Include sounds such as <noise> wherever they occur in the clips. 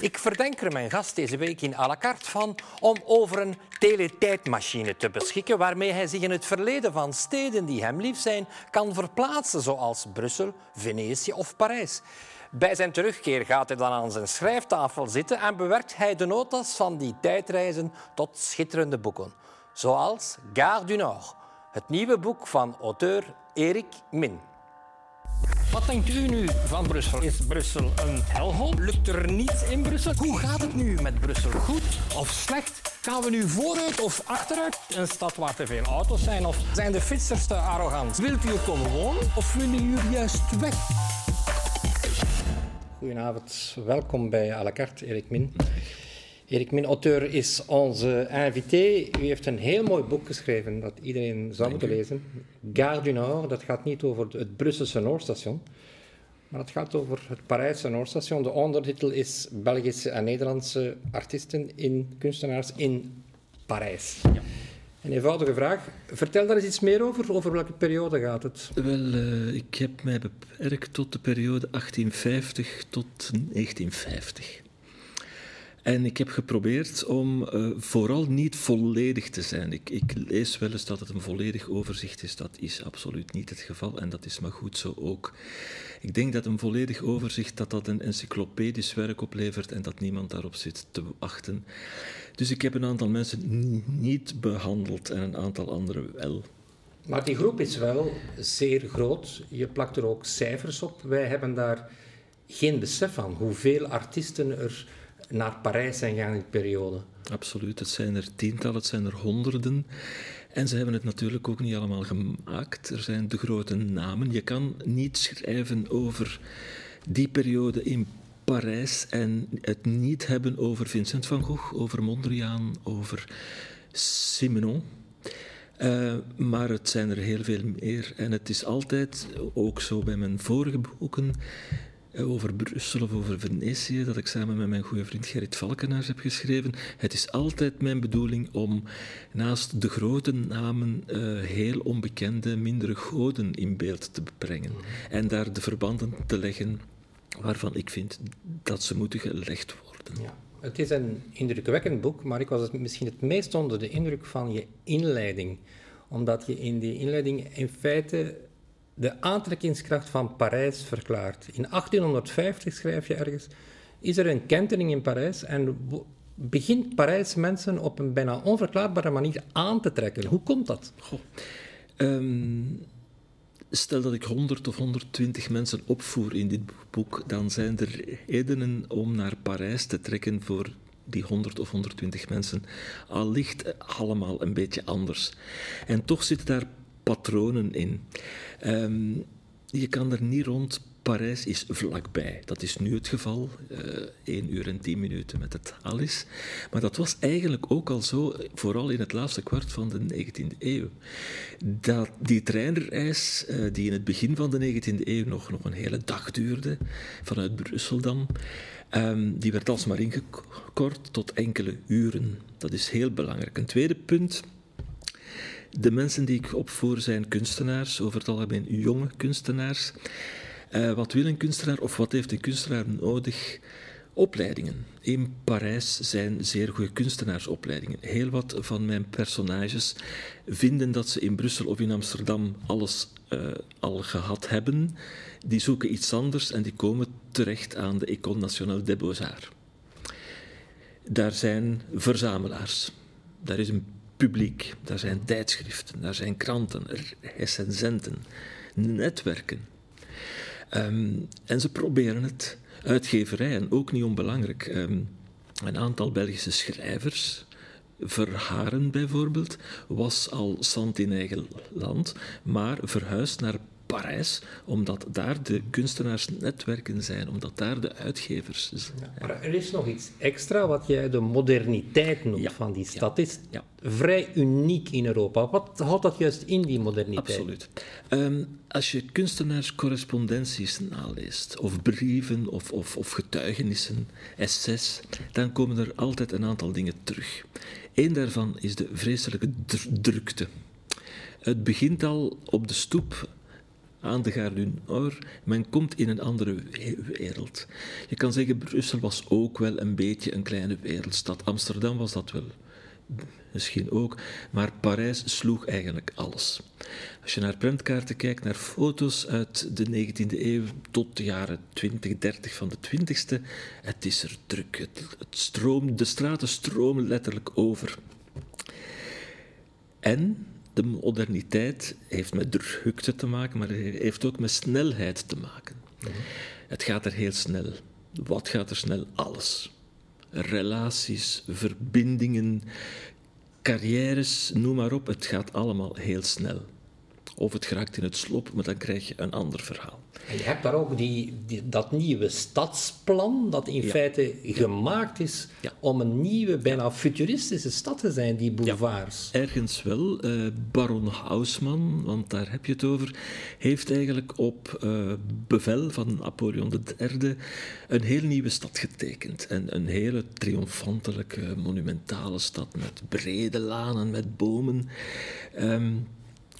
Ik verdenk er mijn gast deze week in à la carte van om over een teletijdmachine te beschikken waarmee hij zich in het verleden van steden die hem lief zijn kan verplaatsen, zoals Brussel, Venetië of Parijs. Bij zijn terugkeer gaat hij dan aan zijn schrijftafel zitten en bewerkt hij de notas van die tijdreizen tot schitterende boeken. Zoals Gare du Nord, het nieuwe boek van auteur Erik Min. Wat denkt u nu van Brussel? Is Brussel een helhol? Lukt er niets in Brussel? Hoe gaat het nu met Brussel? Goed of slecht? Gaan we nu vooruit of achteruit? Een stad waar te veel auto's zijn? Of zijn de fietsers te arrogant? Wilt u er komen wonen of willen jullie juist weg? Goedenavond, welkom bij à la carte, Erik Min. Erik Min, auteur, is onze invité. U heeft een heel mooi boek geschreven dat iedereen zou moeten lezen. Gare du Nord, dat gaat niet over het Brusselse Noordstation, maar het gaat over het Parijse Noordstation. De ondertitel is Belgische en Nederlandse artiesten in kunstenaars in Parijs. Ja. Een eenvoudige vraag. Vertel daar eens iets meer over. Over welke periode gaat het? Wel, uh, ik heb mij beperkt tot de periode 1850 tot 1950. En ik heb geprobeerd om uh, vooral niet volledig te zijn. Ik, ik, lees wel eens dat het een volledig overzicht is. Dat is absoluut niet het geval en dat is maar goed zo ook. Ik denk dat een volledig overzicht dat dat een encyclopedisch werk oplevert en dat niemand daarop zit te wachten. Dus ik heb een aantal mensen niet behandeld en een aantal anderen wel. Maar die groep is wel zeer groot. Je plakt er ook cijfers op. Wij hebben daar geen besef van hoeveel artiesten er naar Parijs zijn gegaan in die periode. Absoluut, het zijn er tientallen, het zijn er honderden. En ze hebben het natuurlijk ook niet allemaal gemaakt. Er zijn de grote namen. Je kan niet schrijven over die periode in Parijs en het niet hebben over Vincent van Gogh, over Mondriaan, over Simenon. Uh, maar het zijn er heel veel meer. En het is altijd, ook zo bij mijn vorige boeken, eh, over Brussel of over Venetië, dat ik samen met mijn goede vriend Gerrit Valkenaars heb geschreven. Het is altijd mijn bedoeling om naast de grote namen uh, heel onbekende, mindere goden in beeld te brengen. En daar de verbanden te leggen waarvan ik vind dat ze moeten gelegd worden. Ja. Het is een indrukwekkend boek, maar ik was misschien het meest onder de indruk van je inleiding. Omdat je in die inleiding in feite de aantrekkingskracht van Parijs verklaart. In 1850 schrijf je ergens, is er een kentering in Parijs en begint Parijs mensen op een bijna onverklaarbare manier aan te trekken. Hoe komt dat? Goh. Ehm, stel dat ik 100 of 120 mensen opvoer in dit boek, dan zijn er redenen om naar Parijs te trekken voor die 100 of 120 mensen. Al ligt allemaal een beetje anders. En toch zitten daar patronen in. Um, je kan er niet rond. Parijs is vlakbij. Dat is nu het geval. Uh, eh, 1 uur en 10 minuten met het Alice. Maar dat was eigenlijk ook al zo, vooral in het laatste kwart van de 19e eeuw. Dat die treinreis, uh, die in het begin van de 19e eeuw nog, nog een hele dag duurde, vanuit Brussel dan, um, die werd alsmaar ingekort tot enkele uren. Dat is heel belangrijk. Een tweede punt de mensen die ik opvoer zijn kunstenaars, over het algemeen jonge kunstenaars. Uh, wat wil een kunstenaar of wat heeft een kunstenaar nodig? Opleidingen. In Parijs zijn zeer goede kunstenaarsopleidingen. Heel wat van mijn personages vinden dat ze in Brussel of in Amsterdam alles uh, al gehad hebben. Die zoeken iets anders en die komen terecht aan de École Nationale des Beaux-Arts. Daar zijn verzamelaars. Daar is een publiek. Daar zijn tijdschriften, daar zijn kranten, recensenten, netwerken. Um, en ze proberen het. Uitgeverijen, ook niet onbelangrijk. Um, een aantal Belgische schrijvers, Verharen bijvoorbeeld, was al zand in eigen land, maar verhuisd naar Parijs, omdat daar de kunstenaarsnetwerken zijn, omdat daar de uitgevers zijn. Ja, maar er is nog iets extra wat jij de moderniteit noemt van die stad. is vrij uniek in Europa. Wat houdt dat juist in, die moderniteit? Absoluut. Ehm, als je kunstenaarscorrespondenties naleest, of brieven, of, of, of getuigenissen, essays, dan komen er altijd een aantal dingen terug. Eén daarvan is de vreselijke drukte. Het begint al op de stoep aan de du Nord. Men komt in een andere wereld. Je kan zeggen, Brussel was ook wel een beetje een kleine wereldstad. Amsterdam was dat wel misschien ook, maar Parijs sloeg eigenlijk alles. Als je naar prentkaarten kijkt, naar foto's uit de 19e eeuw tot de jaren 20, 30 van de 20e, het is er druk. Het, het de straten stromen letterlijk over. En de moderniteit heeft met drukte te maken, maar heeft ook met snelheid te maken. Mhm. Het gaat er heel snel. Wat gaat er snel? Alles. Relaties, verbindingen, carrières, noem maar op. Het gaat allemaal heel snel. Of het geraakt in het slop, maar dan krijg je een ander verhaal. En je hebt daar ook die, dat nieuwe stadsplan, dat in feite gemaakt is om een nieuwe, bijna futuristische stad te zijn, die boulevards. ergens wel. Uh, Baron Haussmann, want daar heb je het over, heeft eigenlijk op uh, bevel van Napoleon III een heel nieuwe stad getekend. En een hele triomfantelijke, monumentale stad met brede lanen, met bomen. Um,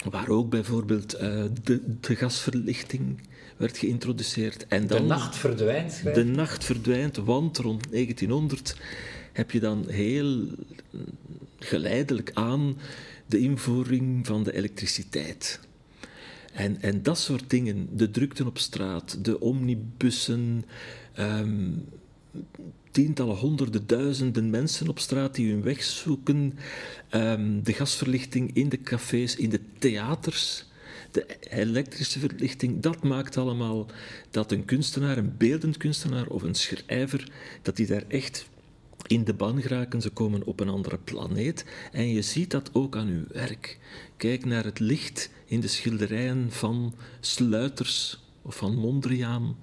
waar ook bijvoorbeeld uh, de, de gasverlichting werd geïntroduceerd. En dan, de nacht verdwijnt. De nacht verdwijnt, want rond 1900 heb je dan heel geleidelijk aan de invoering van de elektriciteit. En, en dat soort dingen, de drukte op straat, de omnibussen, um, tientallen, honderden, duizenden mensen op straat die hun weg zoeken, um, de gasverlichting in de cafés, in de theaters de elektrische verlichting, dat maakt allemaal dat een kunstenaar, een beeldend kunstenaar of een schrijver, dat die daar echt in de ban geraken. Ze komen op een andere planeet. En je ziet dat ook aan uw werk. Kijk naar het licht in de schilderijen van Sluiters of van Mondriaan.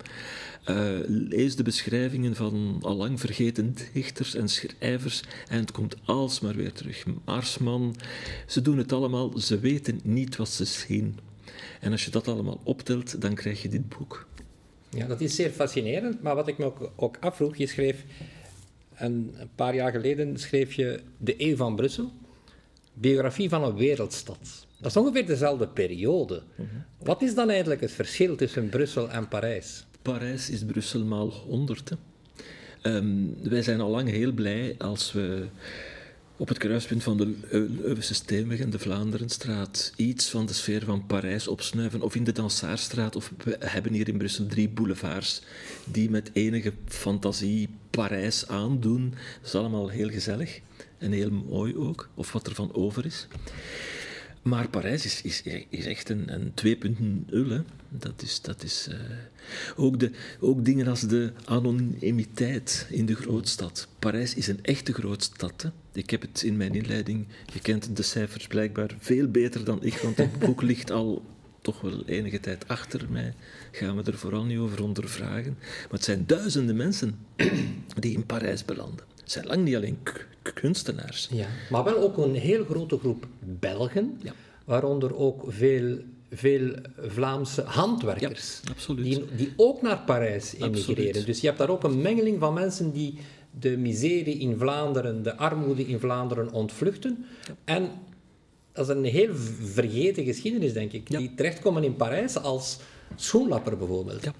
Uh, lees de beschrijvingen van allang vergeten dichters en schrijvers en het komt alsmaar weer terug. Marsman, ze doen het allemaal, ze weten niet wat ze zien. En als je dat allemaal optelt, dan krijg je dit boek. Ja, dat is zeer fascinerend. Maar wat ik me ook, ook afvroeg, je schreef een, paar jaar geleden schreef je De Eeuw van Brussel, biografie van een wereldstad. Dat is ongeveer dezelfde periode. Mhm. Wat is dan eigenlijk het verschil tussen Brussel en Parijs? Parijs is Brussel maal honderd. Ehm, wij zijn al lang heel blij als we op het kruispunt van de Leuvense Steenweg en de Vlaanderenstraat iets van de sfeer van Parijs opsnuiven. Of in de Dansaarstraat. Of we hebben hier in Brussel drie boulevards die met enige fantasie Parijs aandoen. Dat is allemaal heel gezellig en heel mooi ook. Of wat er van over is. Maar Parijs is, is, is echt een, een 2.0. Dat is, dat is uh, ook, de, ook dingen als de anonimiteit in de grootstad. Parijs is een echte grootstad. Hè? Ik heb het in mijn inleiding, je kent de cijfers blijkbaar veel beter dan ik, want het boek <laughs> ligt al toch wel enige tijd achter mij. Gaan we er vooral niet over ondervragen. Maar het zijn duizenden mensen die in Parijs belanden. Het zijn lang niet alleen kunstenaars. Ja, maar wel ook een heel grote groep Belgen, ja. waaronder ook veel, veel Vlaamse handwerkers. Ja, absoluut. Die, die ook naar Parijs emigreren. Dus je hebt daar ook een mengeling van mensen die de miserie in Vlaanderen, de armoede in Vlaanderen ontvluchten. En dat is een heel vergeten geschiedenis, denk ik. Die terechtkomen in Parijs als schoenlapper bijvoorbeeld. Ja.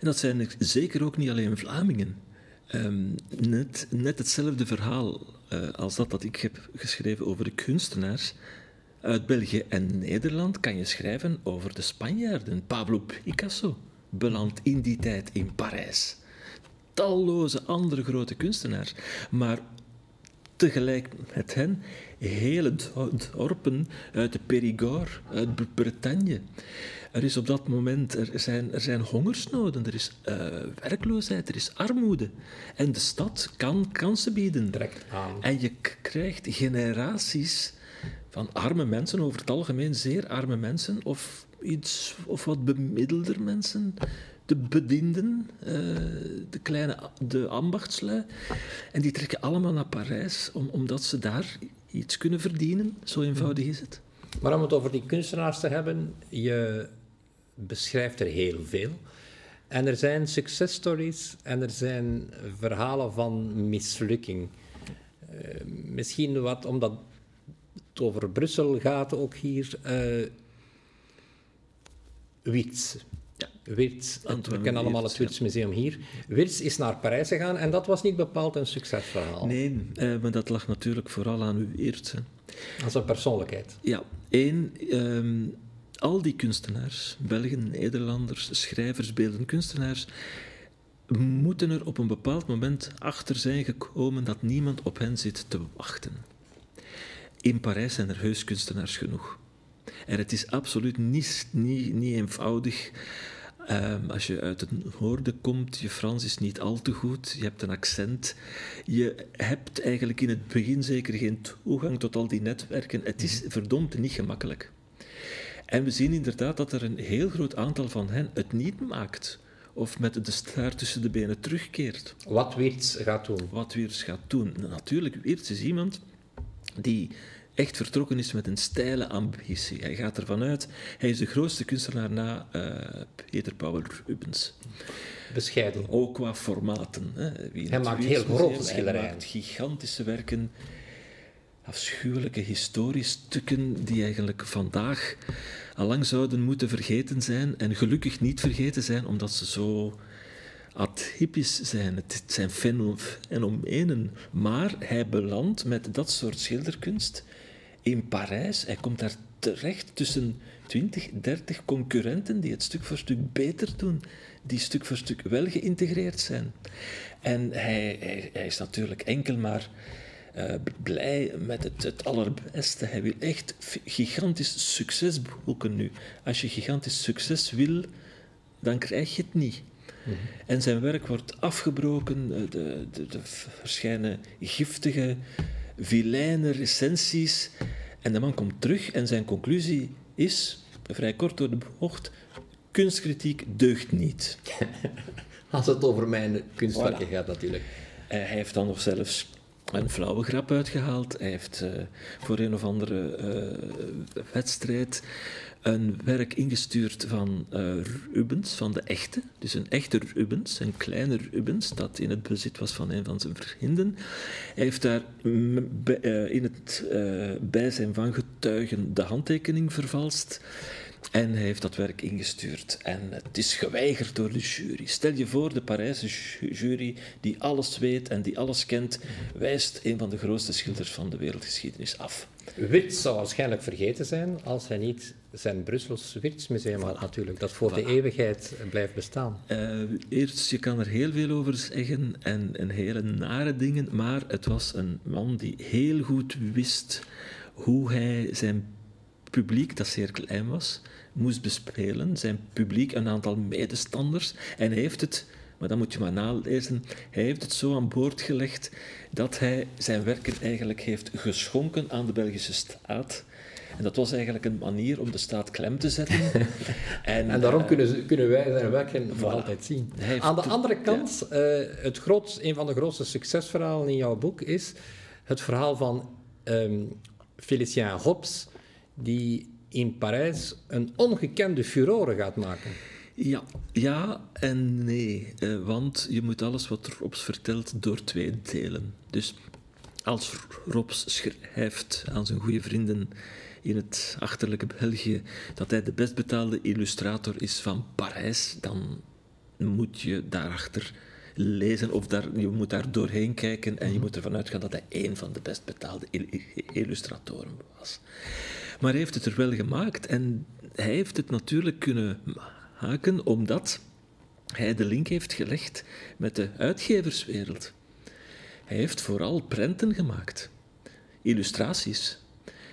En dat zijn zeker ook niet alleen Vlamingen. Um, net, net hetzelfde verhaal uh, als dat dat ik heb geschreven over de kunstenaars. Uit België en Nederland kan je schrijven over de Spanjaarden. Pablo Picasso belandt in die tijd in Parijs. Talloze andere grote kunstenaars. Maar tegelijk met hen hele dorpen uit de Périgord, uit Bretagne. Er is op dat moment, er zijn, er zijn hongersnoden, er is uh, werkloosheid, er is armoede. En de stad kan kansen bieden. Direct aan. En je krijgt generaties van arme mensen, over het algemeen zeer arme mensen, of, iets, of wat bemiddelder mensen, de bedienden, uh, de kleine de ambachtslui. En die trekken allemaal naar Parijs, om, omdat ze daar iets kunnen verdienen. Zo eenvoudig is het. Maar om het over die kunstenaars te hebben, je beschrijft er heel veel. En er zijn successtories en er zijn verhalen van mislukking. Uh, misschien wat omdat het over Brussel gaat ook hier. Uh, Wirtz. Ja. Wirtz, we kennen allemaal het Wirtz Museum hier. Wirtz is naar Parijs gegaan en dat was niet bepaald een succesverhaal. Nee, eh, maar dat lag natuurlijk vooral aan uw eert. hè. Als een persoonlijkheid. Ja, één, ehm, al die kunstenaars, Belgen, Nederlanders, schrijvers, beeldend kunstenaars, moeten er op een bepaald moment achter zijn gekomen dat niemand op hen zit te wachten. In Parijs zijn er heus kunstenaars genoeg. En het is absoluut niet, niet, niet eenvoudig. Ehm, als je uit het noorden komt, je Frans is niet al te goed, je hebt een accent. Je hebt eigenlijk in het begin zeker geen toegang tot al die netwerken. Het is verdomd niet gemakkelijk. En we zien inderdaad dat er een heel groot aantal van hen het niet maakt. Of met de staart tussen de benen terugkeert. Wat Wirtz gaat doen. Wat Weers gaat doen. Natuurlijk, Weers is iemand die echt vertrokken is met een steile ambitie. Hij gaat ervan uit, hij is de grootste kunstenaar na eh, Peter Paul Rubens. Bescheiden. Ook qua formaten. Hè. Hij maakt heel grote schilderijen. Hij maakt gigantische werken, afschuwelijke historiestukken die eigenlijk vandaag allang zouden moeten vergeten zijn en gelukkig niet vergeten zijn omdat ze zo atypisch zijn. Het zijn fenomenen. Maar hij belandt met dat soort schilderkunst in Parijs. Hij komt daar terecht tussen 20, 30 concurrenten die het stuk voor stuk beter doen, die stuk voor stuk wel geïntegreerd zijn. En hij, hij, hij is natuurlijk enkel maar eh, blij met het, het allerbeste. Hij wil echt gigantisch succes boeken nu. Als je gigantisch succes wil, dan krijg je het niet. En zijn werk wordt afgebroken, eh, de, de, de verschijnen giftige, vilijne recensies. En de man komt terug en zijn conclusie is, vrij kort door de bocht, kunstkritiek deugt niet. <laughs> Als het over mijn Voilà. gaat natuurlijk. Eh, hij heeft dan nog zelfs een flauwe grap uitgehaald. Hij heeft eh, voor een of andere eh, wedstrijd een werk ingestuurd van eh, Rubens, van de echte. Dus een echte Rubens, een kleine Rubens, dat in het bezit was van een van zijn vrienden. Hij heeft daar eh, in het eh, bijzijn van getuigen de handtekening vervalst. En hij heeft dat werk ingestuurd. En het is geweigerd door de jury. Stel je voor, de Parijse ju- jury, die alles weet en die alles kent, wijst een van de grootste schilders van de wereldgeschiedenis af. Wirtz zou waarschijnlijk vergeten zijn als hij niet zijn Brussels Wirtz-museum had natuurlijk, dat voor de eeuwigheid blijft bestaan. Eh, eerst, je kan er heel veel over zeggen en, en hele nare dingen, maar het was een man die heel goed wist hoe hij zijn publiek, dat zeer klein was, moest bespelen. Zijn publiek, een aantal medestanders. En hij heeft het, maar dat moet je maar nalezen, hij heeft het zo aan boord gelegd dat hij zijn werken eigenlijk heeft geschonken aan de Belgische staat. En dat was eigenlijk een manier om de staat klem te zetten. <laughs> en, En daarom eh, kunnen, kunnen wij zijn werken Voilà. altijd zien. Aan de andere kant, eh, het groot, een van de grootste succesverhalen in jouw boek is het verhaal van ehm Félicien Hobbes, die in Parijs een ongekende furore gaat maken. Ja, ja en nee. eh, want je moet alles wat Robs vertelt door twee delen. Dus als Robs schrijft aan zijn goede vrienden in het achterlijke België dat hij de best betaalde illustrator is van Parijs, dan moet je daarachter lezen of daar, je moet daar doorheen kijken en je moet ervan uitgaan dat hij één van de best betaalde il- illustratoren was. Maar hij heeft het er wel gemaakt en hij heeft het natuurlijk kunnen omdat hij de link heeft gelegd met de uitgeverswereld. Hij heeft vooral prenten gemaakt, illustraties.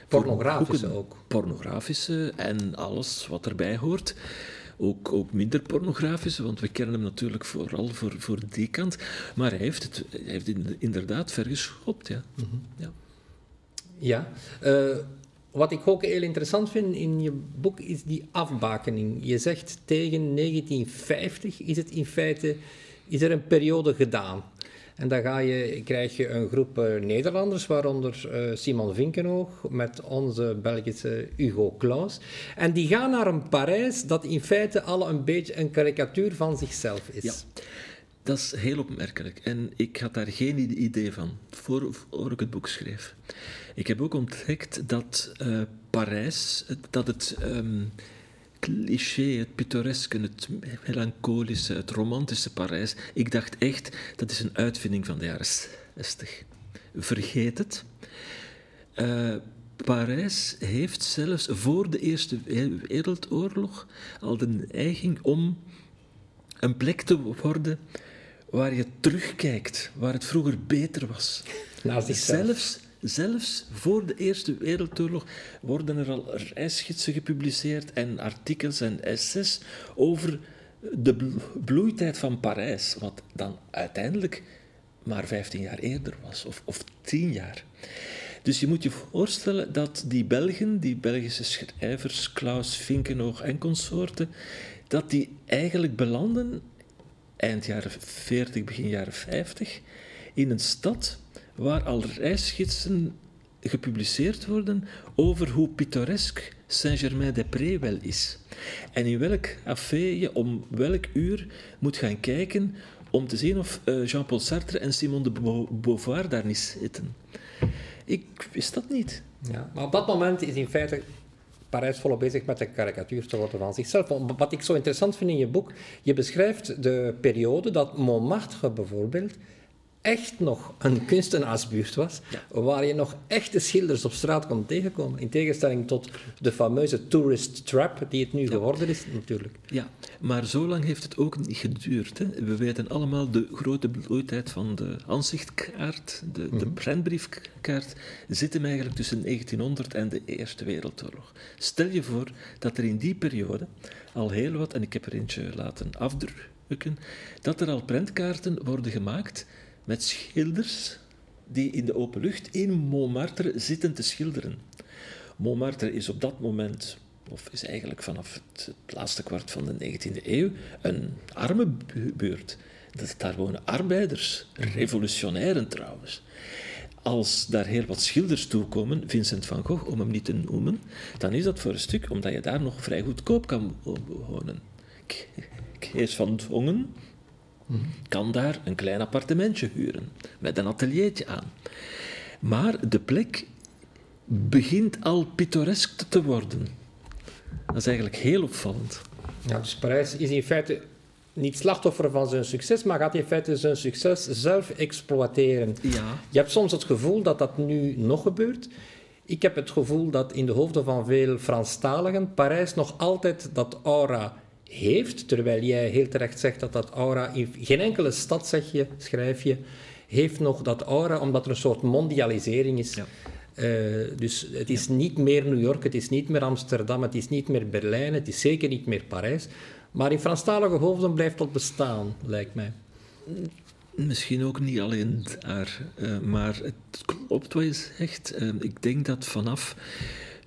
Pornografische boeken. ook. Pornografische en alles wat erbij hoort. Ook, ook minder pornografische, want we kennen hem natuurlijk vooral voor, voor die kant. Maar hij heeft het hij heeft in- inderdaad vergeschopt, ja. ja. Ja. Eh, wat ik ook heel interessant vind in je boek is die afbakening. Je zegt tegen 1950 is het in feite is er een periode gedaan. En dan ga je, krijg je een groep eh, Nederlanders, waaronder eh, Simon Vinkenoog met onze Belgische Hugo Claus. En die gaan naar een Parijs dat in feite al een beetje een karikatuur van zichzelf is. Ja. Dat is heel opmerkelijk. En ik had daar geen idee van voor, ik het boek schreef. Ik heb ook ontdekt dat eh, Parijs, dat het ehm, cliché, het pittoreske, het melancholische, het romantische Parijs. Ik dacht echt, dat is een uitvinding van de jaren 60. Vergeet het. Uh, Parijs heeft zelfs voor de Eerste Wereldoorlog al de neiging om een plek te worden waar je terugkijkt, waar het vroeger beter was. Zelfs, zelfs voor de Eerste Wereldoorlog worden er al reisgidsen gepubliceerd en artikels en essays over de bloeitijd van Parijs, wat dan uiteindelijk maar 15 jaar eerder was, of, of 10 jaar. Dus je moet je voorstellen dat die Belgen, die Belgische schrijvers, Klaus Finkenoog en consorten, dat die eigenlijk belanden eind jaren 40, begin jaren 50 in een stad waar al reisgidsen gepubliceerd worden over hoe pittoresk Saint-Germain-des-Prés wel is. En in welk café je om welk uur moet gaan kijken om te zien of eh, Jean-Paul Sartre en Simone de Beauvoir daar niet zitten. Ik wist dat niet. Ja, maar op dat moment is in feite Parijs volop bezig met de karikatuur te worden van zichzelf. Wat ik zo interessant vind in je boek, je beschrijft de periode dat Montmartre bijvoorbeeld echt nog een kunstenaarsbuurt was, waar je nog echte schilders op straat kon tegenkomen. In tegenstelling tot de fameuze tourist trap die het nu geworden is, natuurlijk. Ja, maar zo lang heeft het ook niet geduurd. Hè. We weten allemaal de grote bloeitijd van de aanzichtkaart, de, de mhm. prentbriefkaart, zit hem eigenlijk tussen 1900 en de Eerste Wereldoorlog. Stel je voor dat er in die periode al heel wat, en ik heb er eentje laten afdrukken, dat er al prentkaarten worden gemaakt met schilders die in de open lucht in Montmartre zitten te schilderen. Montmartre is op dat moment, of is eigenlijk vanaf het, laatste kwart van de 19e eeuw, een arme buurt. Daar wonen arbeiders, revolutionairen trouwens. Als daar heel wat schilders toekomen, Vincent van Gogh, om hem niet te noemen, dan is dat voor een stuk omdat je daar nog vrij goedkoop kan wonen. Kees van Dongen, kan daar een klein appartementje huren met een ateliertje aan. Maar de plek begint al pittoresk te worden. Dat is eigenlijk heel opvallend. Ja, dus Parijs is in feite niet slachtoffer van zijn succes, maar gaat in feite zijn succes zelf exploiteren. Ja. Je hebt soms het gevoel dat dat nu nog gebeurt. Ik heb het gevoel dat in de hoofden van veel Franstaligen Parijs nog altijd dat aura heeft, terwijl jij heel terecht zegt dat dat aura in geen enkele stad, zeg je, schrijf je, heeft nog dat aura, omdat er een soort mondialisering is. Ja. Uh, dus het is niet meer New York, het is niet meer Amsterdam, het is niet meer Berlijn, het is zeker niet meer Parijs. Maar in Franstalige hoofden blijft dat bestaan, lijkt mij. Misschien ook niet alleen daar, uh, maar het klopt wat je zegt. Uh, ik denk dat vanaf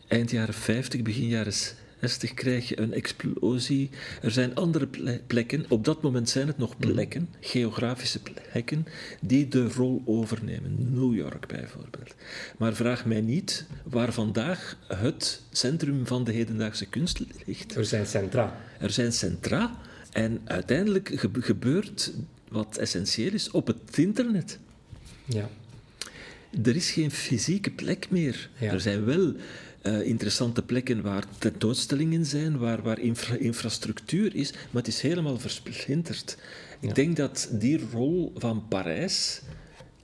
eind jaren 50, begin jaren 60 krijg je een explosie. Er zijn andere plekken, op dat moment zijn het nog plekken, geografische plekken, die de rol overnemen. New York bijvoorbeeld. Maar vraag mij niet waar vandaag het centrum van de hedendaagse kunst ligt. Er zijn centra. Er zijn centra en uiteindelijk gebeurt wat essentieel is op het internet. Ja. Er is geen fysieke plek meer. Er zijn wel uh, interessante plekken waar tentoonstellingen zijn, waar, waar infrastructuur is, maar het is helemaal versplinterd. Ik denk dat die rol van Parijs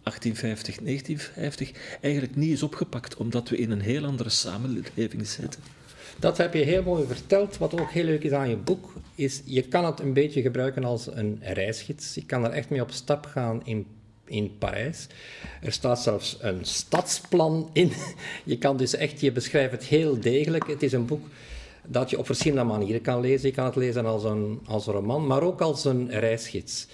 1850, 1950 eigenlijk niet is opgepakt, omdat we in een heel andere samenleving zitten. Dat heb je heel mooi verteld. Wat ook heel leuk is aan je boek, is je kan het een beetje gebruiken als een reisgids. Je kan er echt mee op stap gaan in in Parijs. Er staat zelfs een stadsplan in. Je kan dus echt, je beschrijft het heel degelijk. Het is een boek dat je op verschillende manieren kan lezen. Je kan het lezen als een, als een roman, maar ook als een reisgids.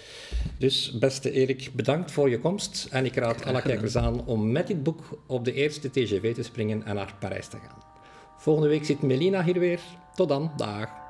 Dus beste Erik, bedankt voor je komst. En ik raad alle kijkers aan om met dit boek op de eerste TGV te springen en naar Parijs te gaan. Volgende week zit Melina hier weer. Tot dan, dag.